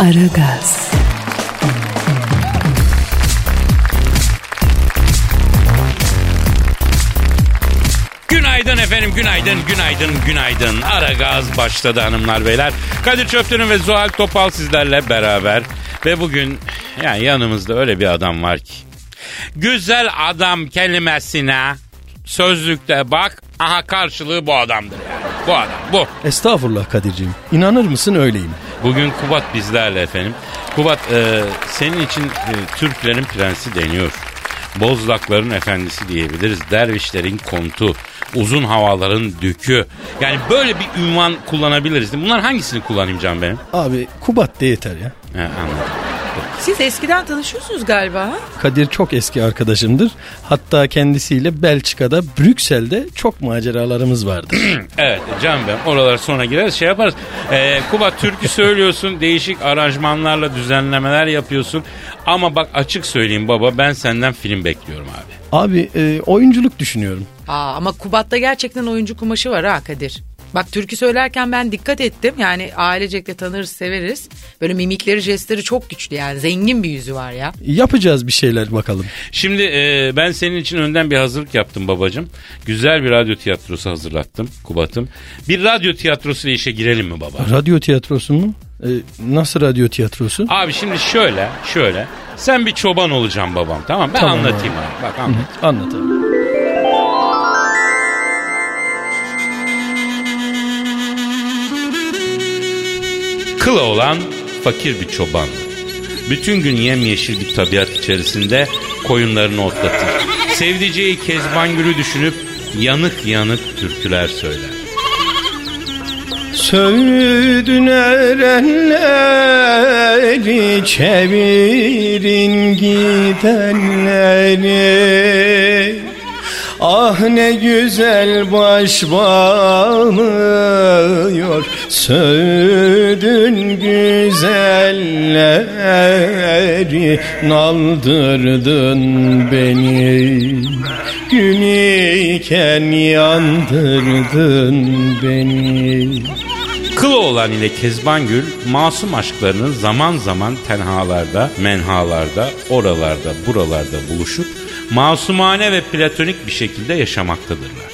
Aragaz, Günaydın efendim, günaydın, günaydın, günaydın. Ara gaz başladı hanımlar beyler. Kadir Çöptür'ün ve Zuhal Topal sizlerle beraber. Ve bugün yani yanımızda öyle bir adam var ki. Güzel adam kelimesine sözlükte bak, aha karşılığı bu adamdır yani. Bu adam, bu. Estağfurullah Kadir'ciğim. İnanır mısın öyleyim. Bugün Kubat bizlerle efendim. Kubat e, senin için e, Türklerin prensi deniyor. Bozlakların efendisi diyebiliriz. Dervişlerin kontu. Uzun havaların dükü. Yani böyle bir ünvan kullanabiliriz. Bunlar hangisini kullanayım can benim? Abi Kubat de yeter ya. He, anladım. Siz eskiden tanışıyorsunuz galiba. ha? Kadir çok eski arkadaşımdır. Hatta kendisiyle Belçika'da, Brüksel'de çok maceralarımız vardı. Evet can ben oralara sonra gireriz şey yaparız. Ee, Kubat türkü söylüyorsun değişik aranjmanlarla düzenlemeler yapıyorsun. Ama bak açık söyleyeyim baba ben senden film bekliyorum abi. Abi e, oyunculuk düşünüyorum. Aa, ama Kubat'ta gerçekten oyuncu kumaşı var ha Kadir. Bak türkü söylerken ben dikkat ettim. Yani ailecekle tanırız severiz. Böyle mimikleri jestleri çok güçlü yani. Zengin bir yüzü var ya. Yapacağız bir şeyler bakalım. Şimdi e, ben senin için önden bir hazırlık yaptım babacığım. Güzel bir radyo tiyatrosu hazırlattım Kubat'ım. Bir radyo tiyatrosu ile işe girelim mi baba? Radyo tiyatrosu mu? E, nasıl radyo tiyatrosu? Abi şimdi şöyle şöyle. Sen bir çoban olacaksın babam tamam Ben Tamam anlatayım abi. Bak anlat. Anlat abi. Kıla olan fakir bir çoban. Bütün gün yemyeşil bir tabiat içerisinde koyunlarını otlatır. Sevdiceği Kezban Gül'ü düşünüp yanık yanık türküler söyler. Söğüdün erenleri çevirin gidenleri Ah ne güzel baş bağlıyor. Söğüdün güzelleri Naldırdın beni. Gün iken yandırdın beni. Kılıoğlan ile Kezbangül masum aşklarını zaman zaman tenhalarda, menhalarda, oralarda, buralarda buluşup masumane ve platonik bir şekilde yaşamaktadırlar.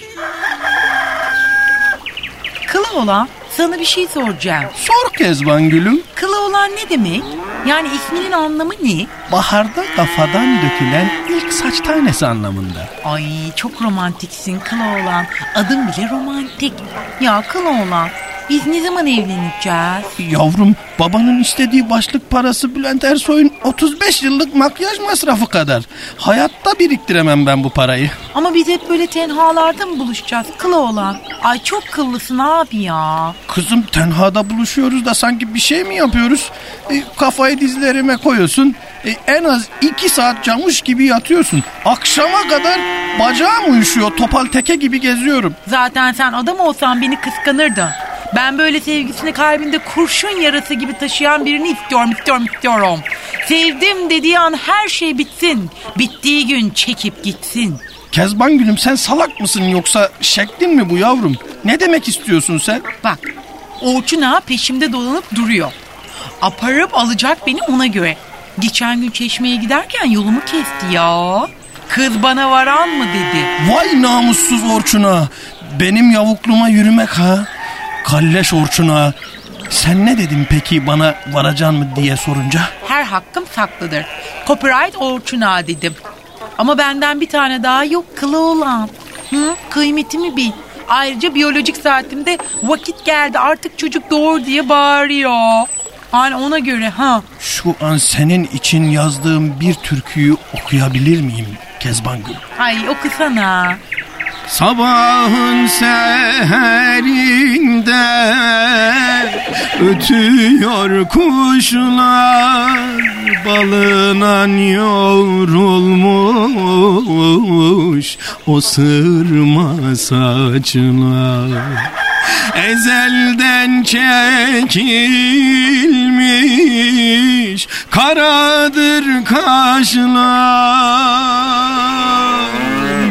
Kılı olan sana bir şey soracağım. Sor Kezban gülüm. Kılı olan ne demek? Yani isminin anlamı ne? Baharda kafadan dökülen ilk saç tanesi anlamında. Ay çok romantiksin kılı olan. Adım bile romantik. Ya kılı olan biz ne zaman evleneceğiz? Yavrum babanın istediği başlık parası Bülent Ersoy'un 35 yıllık makyaj masrafı kadar. Hayatta biriktiremem ben bu parayı. Ama biz hep böyle tenhalarda mı buluşacağız kılı olan? Ay çok kıllısın abi ya. Kızım tenhada buluşuyoruz da sanki bir şey mi yapıyoruz? E, kafayı dizlerime koyuyorsun. E, en az iki saat camış gibi yatıyorsun. Akşama kadar bacağım uyuşuyor. Topal teke gibi geziyorum. Zaten sen adam olsan beni kıskanırdın. Ben böyle sevgisini kalbinde kurşun yarası gibi taşıyan birini istiyorum, istiyorum, istiyorum. Sevdim dediği an her şey bitsin. Bittiği gün çekip gitsin. Kezban gülüm sen salak mısın yoksa şeklin mi bu yavrum? Ne demek istiyorsun sen? Bak, Orçun ağa peşimde dolanıp duruyor. Aparıp alacak beni ona göre. Geçen gün çeşmeye giderken yolumu kesti ya. Kız bana varan mı dedi. Vay namussuz Orçun'a. Benim yavukluğuma yürümek ha. Kalleş Orçun'a. Sen ne dedin peki bana varacan mı diye sorunca? Her hakkım saklıdır. Copyright Orçun ağa dedim. Ama benden bir tane daha yok kılı olan. Hı, kıymetimi bil. Ayrıca biyolojik saatimde vakit geldi artık çocuk doğur diye bağırıyor. Hani ona göre ha. Şu an senin için yazdığım bir türküyü okuyabilir miyim Kezban Gül? Ay okusana. Sabahın seherinde Ötüyor kuşlar balından yorulmuş o sırma saçlar. Ezelden çekilmiş karadır kaşlar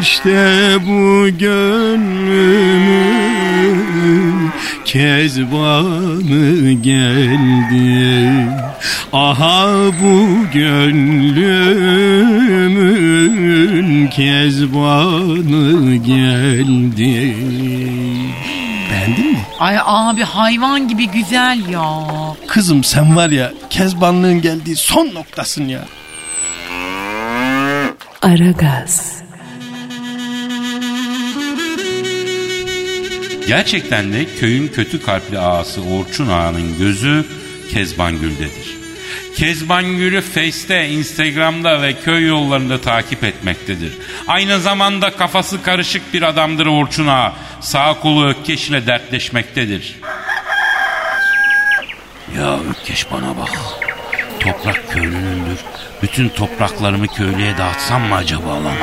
İşte bu gönlümün kezbanı geldi Aha bu gönlümün kezbanı geldi Beğendin mi? Ay abi hayvan gibi güzel ya. Kızım sen var ya kezbanlığın geldiği son noktasın ya. Aragaz, Gerçekten de köyün kötü kalpli ağası Orçun Ağa'nın gözü Kezban Gül'dedir. Kezban Gül'ü Face'te, Instagram'da ve köy yollarında takip etmektedir. Aynı zamanda kafası karışık bir adamdır Orçun Ağa. Sağ kolu Ökkeş ile dertleşmektedir. Ya Ökkeş bana bak. Toprak köylünündür. Bütün topraklarımı köylüye dağıtsam mı acaba lan?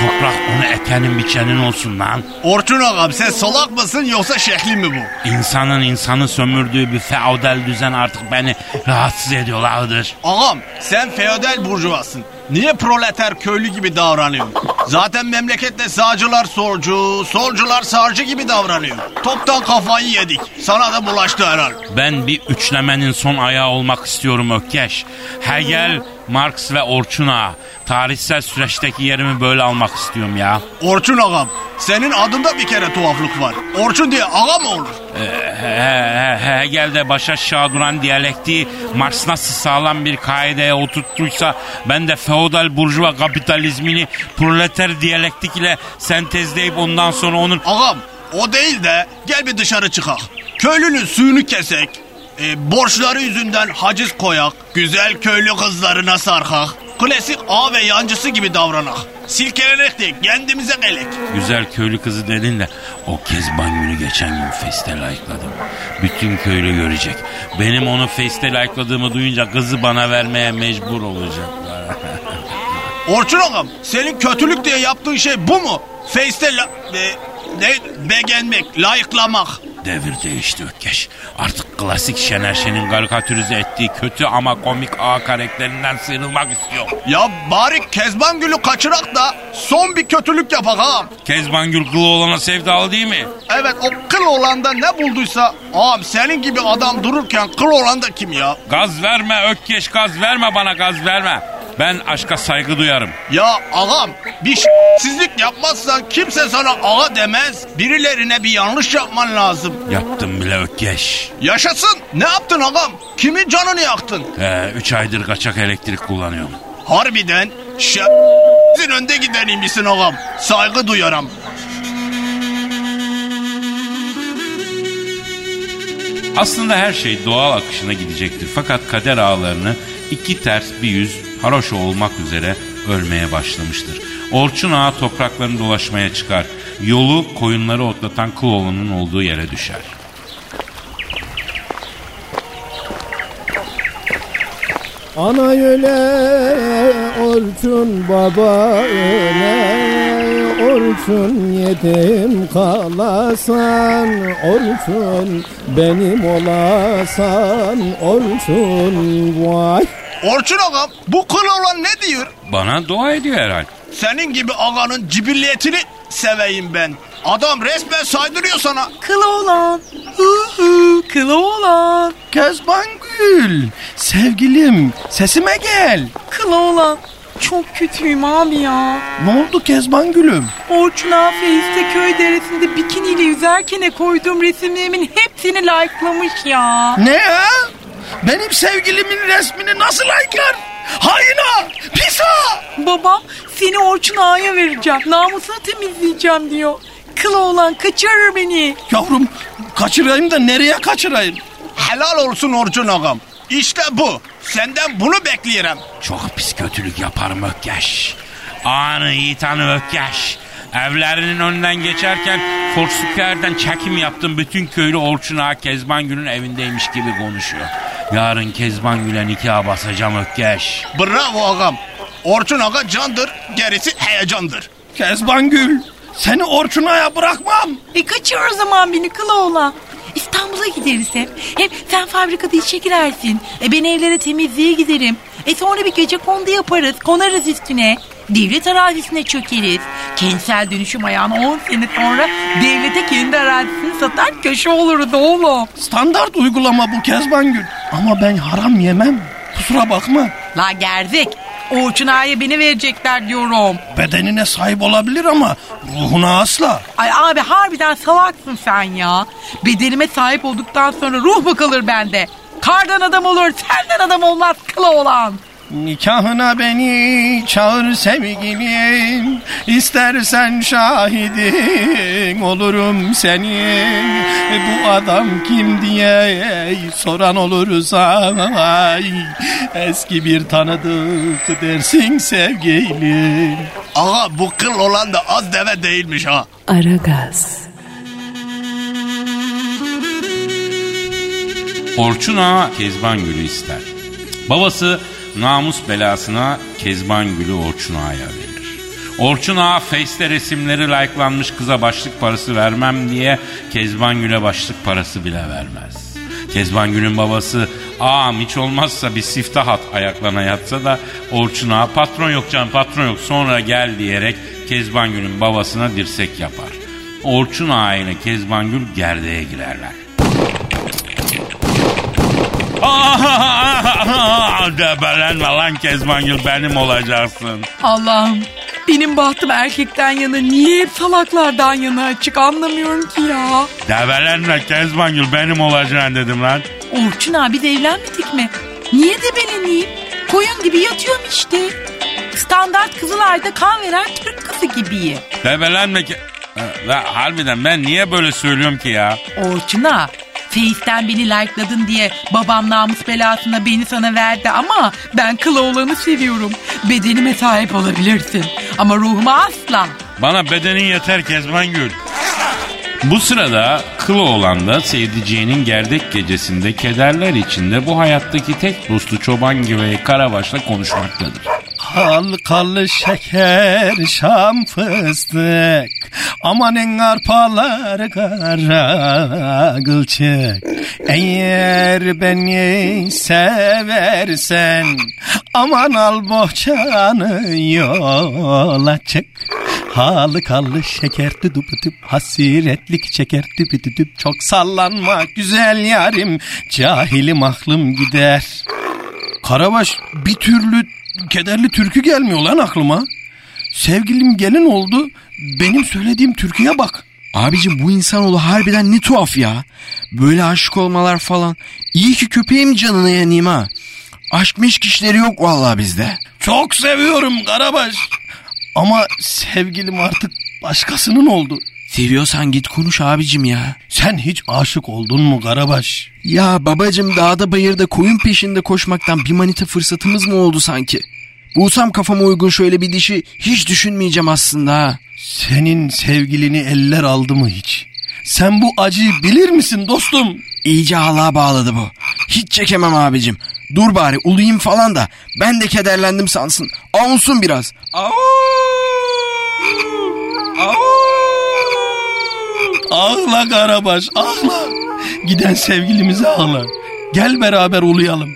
Toprak onu ekenin biçenin olsun lan. Orçun ağam sen salak mısın yoksa şehli mi bu? İnsanın insanı sömürdüğü bir feodal düzen artık beni rahatsız ediyorlardır. Ağam sen feodal burjuvasın. Niye proleter köylü gibi davranıyorsun? Zaten memlekette sağcılar solcu, solcular sağcı gibi davranıyor. Toptan kafayı yedik. Sana da bulaştı herhal. Ben bir üçlemenin son ayağı olmak istiyorum Ökkeş. Hegel, Marx ve Orçun Ağa. Tarihsel süreçteki yerimi böyle almak istiyorum ya. Orçun ağam senin adında bir kere tuhaflık var. Orçun diye ağa mı olur? He- he- he- Hegel'de baş aşağı duran diyalektiği Marx nasıl sağlam bir kaideye oturttuysa ben de feodal burjuva kapitalizmini proleter diyalektik ile sentezleyip ondan sonra onun Ağam o değil de gel bir dışarı çıkak. Köylünün suyunu kesek. E, borçları yüzünden haciz koyak. Güzel köylü kızlarına sarkak. Klasik ağa ve yancısı gibi davranak. Silkelenek de kendimize gelek. Güzel köylü kızı dedin de o Kezban günü geçen gün Face'te like'ladım. Bütün köylü görecek. Benim onu Face'te like'ladığımı duyunca kızı bana vermeye mecbur olacaklar. Orçun ağam senin kötülük diye yaptığın şey bu mu? Face'te la, e, ne, beğenmek, layıklamak. Devir değişti Ökkeş. Artık klasik Şener Şen'in karikatürize ettiği kötü ama komik A karakterinden sıyrılmak istiyor. Ya bari Kezban Gül'ü kaçırak da son bir kötülük yapak ağam. Kezban Gül kılı olana sevdalı değil mi? Evet o kıl olanda ne bulduysa ağam senin gibi adam dururken kıl olan da kim ya? Gaz verme Ökkeş gaz verme bana gaz verme. Ben aşka saygı duyarım. Ya ağam bir sizlik yapmazsan kimse sana ağa demez. Birilerine bir yanlış yapman lazım. Yaptım bile Ökkeş. Yaşasın. Ne yaptın ağam? Kimin canını yaktın? Ee, üç aydır kaçak elektrik kullanıyorum. Harbiden şa... önde gideniymişsin ağam. Saygı duyarım. Aslında her şey doğal akışına gidecektir. Fakat kader ağlarını iki ters bir yüz haroşa olmak üzere ölmeye başlamıştır. Orçun ağa topraklarını dolaşmaya çıkar. Yolu koyunları otlatan Kıloğlu'nun olduğu yere düşer. Ana öyle Orçun baba öyle Orçun yedim kalasan Orçun benim olasan Orçun vay Orçun ağam bu kıl olan ne diyor? Bana dua ediyor herhal. Senin gibi ağanın cibilliyetini seveyim ben. Adam resmen saydırıyor sana. Kılı olan. Kılı olan. Kezban Gül sevgilim sesime gel. Kılı olan. Çok kötüyüm abi ya. Ne oldu Kezban Gül'üm? Orçun Afeiz'de köy deresinde bikiniyle yüzerken koyduğum resimlerimin hepsini like'lamış ya. Ne ya? Benim sevgilimin resmini nasıl like'lar? Hayna! Pisa! Baba seni Orçun Ağa'ya vereceğim. Namusunu temizleyeceğim diyor. Kılı olan kaçırır beni. Yavrum kaçırayım da nereye kaçırayım? Helal olsun Orçun ağam. İşte bu. Senden bunu bekliyorum. Çok pis kötülük yaparım Ökkeş. Anı yiğitanı Ökkeş. Evlerinin önünden geçerken Foursquare'den çekim yaptım. Bütün köylü Orçun Ağa Kezban Gül'ün evindeymiş gibi konuşuyor. Yarın Kezban Gül'e nikah basacağım Ökkeş. Bravo ağam. Orçun Aga candır, gerisi heyecandır. Kezbangül seni Orçuna'ya bırakmam. E kaçır o zaman beni Kılaoğlan. İstanbul'a gideriz hem. Hem sen fabrikada işe girersin. E ben evlere temizliğe giderim. E sonra bir gece kondu yaparız. Konarız üstüne. Devlet arazisine çökeriz. Kentsel dönüşüm ayağına 10 sene sonra devlete kendi arazisini satar köşe oluruz oğlum. Standart uygulama bu Kezbangül. Ama ben haram yemem. Kusura bakma. La gerzek. Orçun Ağa'ya beni verecekler diyorum. Bedenine sahip olabilir ama ruhuna asla. Ay abi harbiden salaksın sen ya. Bedenime sahip olduktan sonra ruh mu kalır bende? Kardan adam olur, senden adam olmaz kıla olan. Nikahına beni çağır sevgilim. İstersen şahidin olurum senin. Bu adam kim diye soran olursa ay, Eski bir tanıdık dersin sevgilim. Ağa bu kıl olan da az deve değilmiş ha. Aragaz, Orçun Ağa Kezban Gül'ü ister. Babası namus belasına Kezban Gül'ü Orçun Ağa'ya verir. Orçun Ağa Face'te resimleri likelanmış kıza başlık parası vermem diye Kezban Gül'e başlık parası bile vermez. Kezban Gül'ün babası ağam hiç olmazsa bir siftah at ayaklarına yatsa da Orçun Ağa patron yok canım patron yok sonra gel diyerek Kezban Gül'ün babasına dirsek yapar. Orçun Ağa ile Kezban Gül gerdeğe girerler. Debelenme lan Kezbangül benim olacaksın. Allah'ım benim bahtım erkekten yana niye hep salaklardan yana açık anlamıyorum ki ya. Debelenme Kezbangül benim olacaksın dedim lan. Orçun abi biz evlenmedik mi? Niye debeleneyim? Koyun gibi yatıyorum işte. Standart Kızılay'da kan veren Türk kızı gibiyim. Debelenme ki... La, harbiden ben niye böyle söylüyorum ki ya? Orçun'a Face'ten beni likeladın diye babam namus belasına beni sana verdi ama ben kılı olanı seviyorum. Bedenime sahip olabilirsin ama ruhuma asla. Bana bedenin yeter Kezbangül. Bu sırada kılı olan da sevdiceğinin gerdek gecesinde kederler içinde bu hayattaki tek dostu çoban gibi Karabaş'la konuşmaktadır. Halkalı şeker şam fıstık. Amanın arpalar kara kılçık Eğer beni seversen Aman al bohçanı yola çık Halı kallı şeker düdüp düdüp Hasiretlik çeker. Düdüp düdüp Çok sallanma güzel yarim. Cahilim aklım gider Karabaş bir türlü kederli türkü gelmiyor lan aklıma. Sevgilim gelin oldu. Benim söylediğim türküye bak. Abicim bu insanoğlu harbiden ne tuhaf ya. Böyle aşık olmalar falan. İyi ki köpeğim canına yanayım ha. Aşk meşk işleri yok vallahi bizde. Çok seviyorum Karabaş. Ama sevgilim artık başkasının oldu. Seviyorsan git konuş abicim ya. Sen hiç aşık oldun mu Karabaş? Ya babacım dağda bayırda koyun peşinde koşmaktan bir manita fırsatımız mı oldu sanki? Bulsam kafama uygun şöyle bir dişi hiç düşünmeyeceğim aslında ha. Senin sevgilini eller aldı mı hiç? Sen bu acıyı bilir misin dostum? İyice Allah'a bağladı bu. Hiç çekemem abicim. Dur bari uluyayım falan da ben de kederlendim sansın. Avunsun biraz. Au! Ağla Karabaş ağla. Giden sevgilimize ağla. Gel beraber uluyalım.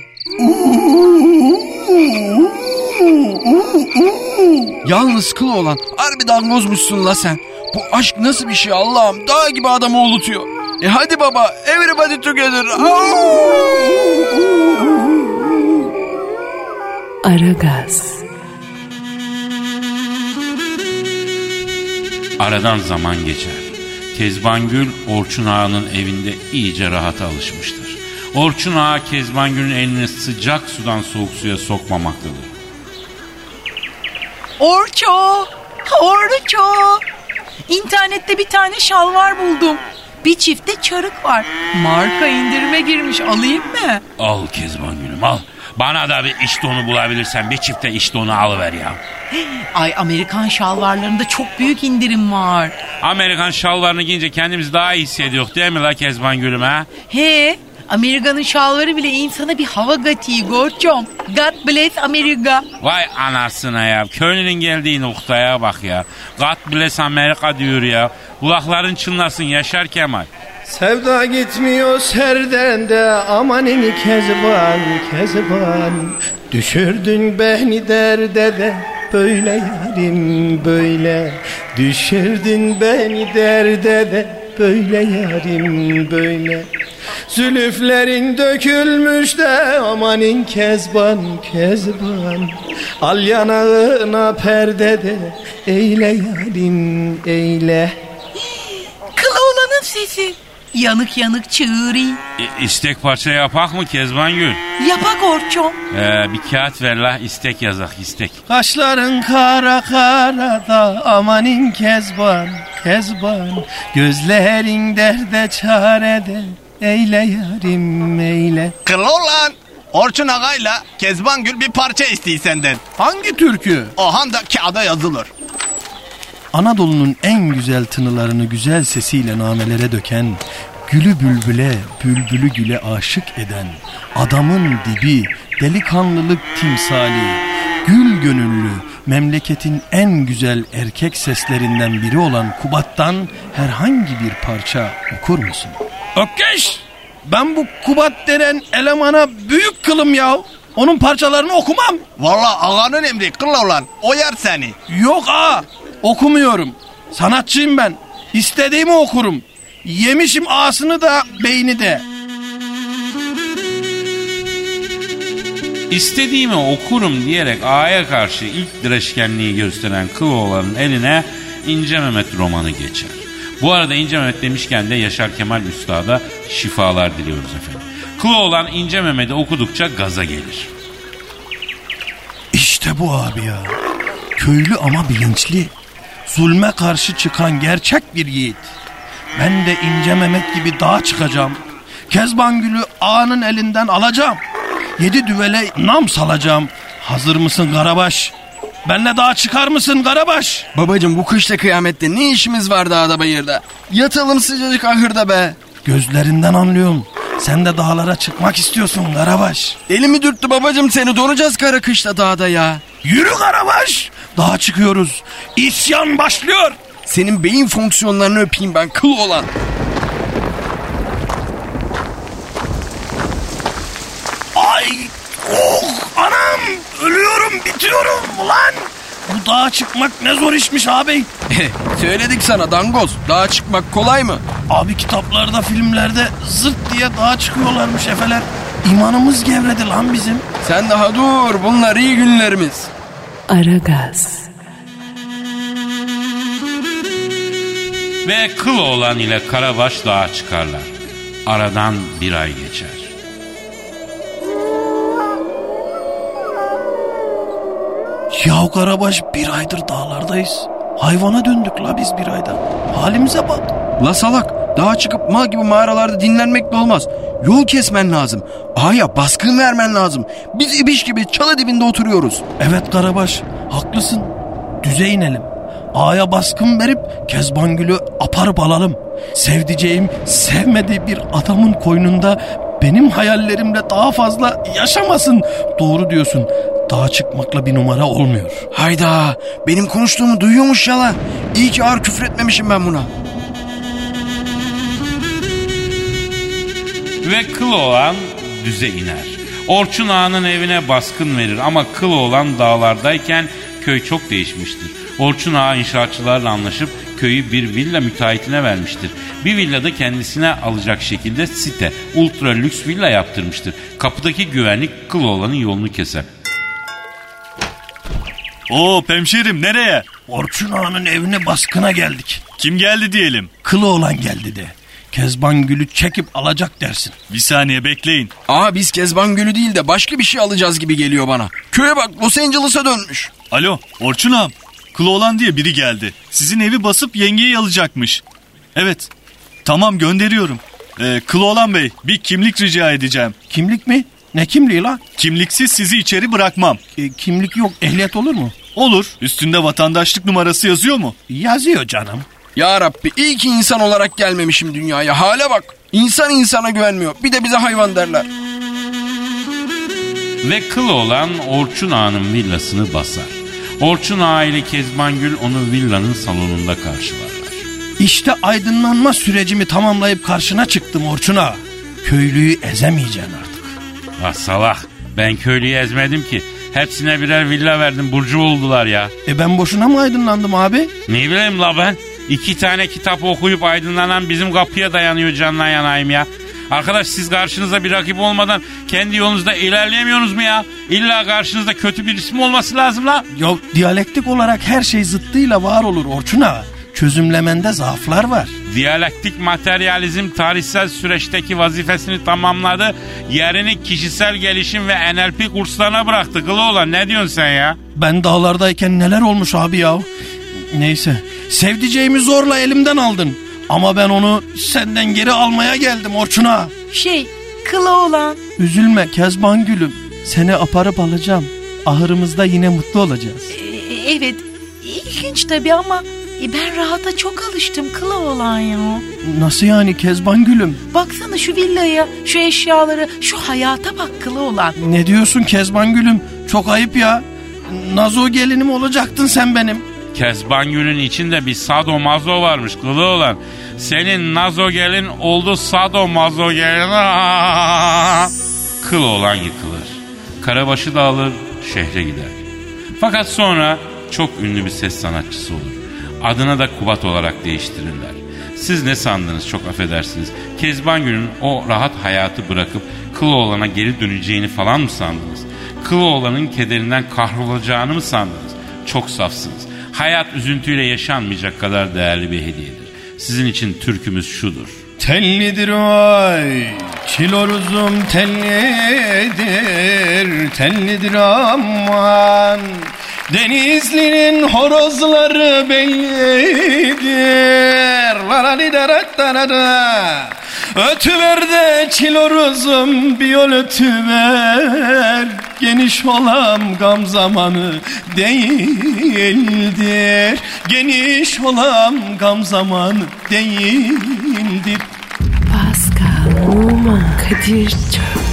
Yalnız kıl olan harbi dangozmuşsun la sen. Bu aşk nasıl bir şey Allah'ım dağ gibi adamı ulutuyor. E hadi baba everybody together. Aragaz, Aradan zaman geçer. Kezbangül Orçun Ağa'nın evinde iyice rahata alışmıştır. Orçun Ağa Kezbangül'ün elini sıcak sudan soğuk suya sokmamaktadır. Orço! Orço! İnternette bir tane şalvar buldum. Bir çifte çarık var. Marka indirime girmiş alayım mı? Al Kezbangül'üm al. Bana da bir iş donu bulabilirsen bir çifte iş donu alıver ya. Ay Amerikan şalvarlarında çok büyük indirim var. Amerikan şalvarını giyince kendimizi daha iyi hissediyoruz değil mi la Kezban Gülüm ha? He Amerika'nın şalvarı bile insana bir hava katıyor Gorçom. God bless Amerika. Vay anasına ya. Köylünün geldiği noktaya bak ya. God bless Amerika diyor ya. Kulakların çınlasın Yaşar Kemal. Sevda gitmiyor serden de amanin kezban kezban. Düşürdün beni derde de böyle yarim böyle. Düşürdün beni derde de böyle yarim böyle. Zülüflerin dökülmüş de amanin kezban kezban. Al yanağına perde de eyle yarim eyle. Kıl oğlanın sesi. Yanık yanık çığırı. İ- istek parça yapak mı Kezban Gül? Yapa Gorçom. Ee, bir kağıt ver la istek yazak istek. Kaşların kara kara da amanin kezban kezban Gözlerin derde çarede eyle yarim eyle Kıl olan Orçun Aga'yla Kezban Gül bir parça istiyor senden. Hangi türkü? Ohan da kağıda yazılır. Anadolu'nun en güzel tınılarını güzel sesiyle namelere döken Gülü bülbüle, bülbülü güle aşık eden Adamın dibi, delikanlılık timsali Gül gönüllü, memleketin en güzel erkek seslerinden biri olan Kubat'tan herhangi bir parça okur musun? Ökkeş! Ben bu Kubat denen elemana büyük kılım ya. Onun parçalarını okumam. Valla ağanın emri kıl olan o yer seni. Yok ha. Okumuyorum. Sanatçıyım ben. İstediğimi okurum. Yemişim ağasını da beyni de. İstediğimi okurum diyerek A'ya karşı ilk direşkenliği gösteren Kıloğlan'ın eline İnce Mehmet romanı geçer. Bu arada İnce Mehmet demişken de Yaşar Kemal Üstad'a şifalar diliyoruz efendim. Kıloğlan İnce Mehmet'i okudukça gaza gelir. İşte bu abi ya. Köylü ama bilinçli. Zulme karşı çıkan gerçek bir yiğit. Ben de ince Mehmet gibi dağa çıkacağım. Kezban Gül'ü ağanın elinden alacağım. Yedi düvele nam salacağım. Hazır mısın Karabaş? Benle dağa çıkar mısın Karabaş? Babacım bu kışta kıyamette ne işimiz var dağda bayırda? Yatalım sıcacık ahırda be. Gözlerinden anlıyorum. Sen de dağlara çıkmak istiyorsun Karabaş. Elimi dürttü babacım seni donacağız kara kışta dağda ya. Yürü Karabaş. Dağa çıkıyoruz. İsyan başlıyor. Senin beyin fonksiyonlarını öpeyim ben kıl olan. Ay oh anam ölüyorum bitiyorum ulan. Bu dağa çıkmak ne zor işmiş abi. Söyledik sana dangoz. Dağa çıkmak kolay mı? Abi kitaplarda filmlerde zırt diye dağa çıkıyorlarmış efeler. İmanımız gevredi lan bizim. Sen daha dur bunlar iyi günlerimiz. Aragaz, Ve Kıloğlan ile Karabaş dağa çıkarlar. Aradan bir ay geçer. Yahu Karabaş bir aydır dağlardayız. Hayvana döndük la biz bir ayda. Halimize bak. La salak dağa çıkıp mal gibi mağaralarda dinlenmek de olmaz. Yol kesmen lazım. Aya baskın vermen lazım. Biz ibiş gibi çalı dibinde oturuyoruz. Evet Karabaş haklısın. Düze inelim. Ağaya baskın verip Kezbangül'ü aparıp alalım. Sevdiceğim sevmediği bir adamın koynunda benim hayallerimle daha fazla yaşamasın. Doğru diyorsun. Dağa çıkmakla bir numara olmuyor. Hayda benim konuştuğumu duyuyormuş yala. İyi ki ağır küfür etmemişim ben buna. Ve Kıloğlan düze iner. Orçun Ağa'nın evine baskın verir ama Kıloğlan dağlardayken köy çok değişmiştir. Orçun Ağa inşaatçılarla anlaşıp köyü bir villa müteahhitine vermiştir. Bir villada kendisine alacak şekilde site, ultra lüks villa yaptırmıştır. Kapıdaki güvenlik Kıloğlan'ın yolunu keser. Oo hemşerim nereye? Orçun Ağa'nın evine baskına geldik. Kim geldi diyelim? Kılı olan geldi de. Kezbangül'ü çekip alacak dersin. Bir saniye bekleyin. Aa biz Kezban Gölü değil de başka bir şey alacağız gibi geliyor bana. Köye bak Los Angeles'a dönmüş. Alo Orçun ağam. Kıloğlan diye biri geldi. Sizin evi basıp yengeyi alacakmış. Evet. Tamam gönderiyorum. Ee, Kıloğlan Bey bir kimlik rica edeceğim. Kimlik mi? Ne kimliği la? Kimliksiz sizi içeri bırakmam. E, kimlik yok ehliyet olur mu? Olur. Üstünde vatandaşlık numarası yazıyor mu? Yazıyor canım. Ya Rabbi iyi ki insan olarak gelmemişim dünyaya. Hale bak. İnsan insana güvenmiyor. Bir de bize hayvan derler. Ve kıl olan Orçun Ağa'nın villasını basar. Orçun Ağa ile Kezban Gül onu villanın salonunda karşılarlar. İşte aydınlanma sürecimi tamamlayıp karşına çıktım Orçun'a. Köylüyü ezemeyeceksin artık. Ah salak ben köylüyü ezmedim ki. Hepsine birer villa verdim burcu oldular ya. E ben boşuna mı aydınlandım abi? Ne bileyim la ben. İki tane kitap okuyup aydınlanan bizim kapıya dayanıyor canına yanayım ya. Arkadaş siz karşınızda bir rakip olmadan kendi yolunuzda ilerleyemiyorsunuz mu ya? İlla karşınızda kötü bir isim olması lazım la. Ya diyalektik olarak her şey zıttıyla var olur Orçun'a. Çözümlemende zaaflar var. Diyalektik materyalizm tarihsel süreçteki vazifesini tamamladı. Yerini kişisel gelişim ve NLP kurslarına bıraktı. Kılı ne diyorsun sen ya? Ben dağlardayken neler olmuş abi ya. Neyse sevdiceğimi zorla elimden aldın. Ama ben onu senden geri almaya geldim Orçun'a. Şey kılı olan. Üzülme Kezban gülüm. Seni aparıp alacağım. Ahırımızda yine mutlu olacağız. E, evet ilginç tabii ama ben rahata çok alıştım kılı olan ya. Nasıl yani Kezban gülüm? Baksana şu villaya, şu eşyalara, şu hayata bak kılı olan. Ne diyorsun Kezban gülüm? Çok ayıp ya. Nazo gelinim olacaktın sen benim. Kezban Gül'ün içinde bir sado mazo varmış kılı olan. Senin nazo gelin oldu sado mazo gelin. Kıl olan yıkılır. Karabaşı da alır şehre gider. Fakat sonra çok ünlü bir ses sanatçısı olur. Adına da Kubat olarak değiştirirler. Siz ne sandınız çok affedersiniz. Kezban Gül'ün o rahat hayatı bırakıp Kılıoğlan'a geri döneceğini falan mı sandınız? Kılıoğlan'ın kederinden kahrolacağını mı sandınız? Çok safsınız. Hayat üzüntüyle yaşanmayacak kadar değerli bir hediyedir. Sizin için türkümüz şudur. Tellidir vay, çiloruzum tellidir, tellidir aman. Denizli'nin horozları bellidir. Ötüver de çiloruzum bir yol ötüver. Geniş olan gam zamanı değildir. Geniş olan gam zamanı değildir. Pascal, Oman, Kadir çok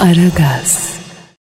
Aragaz.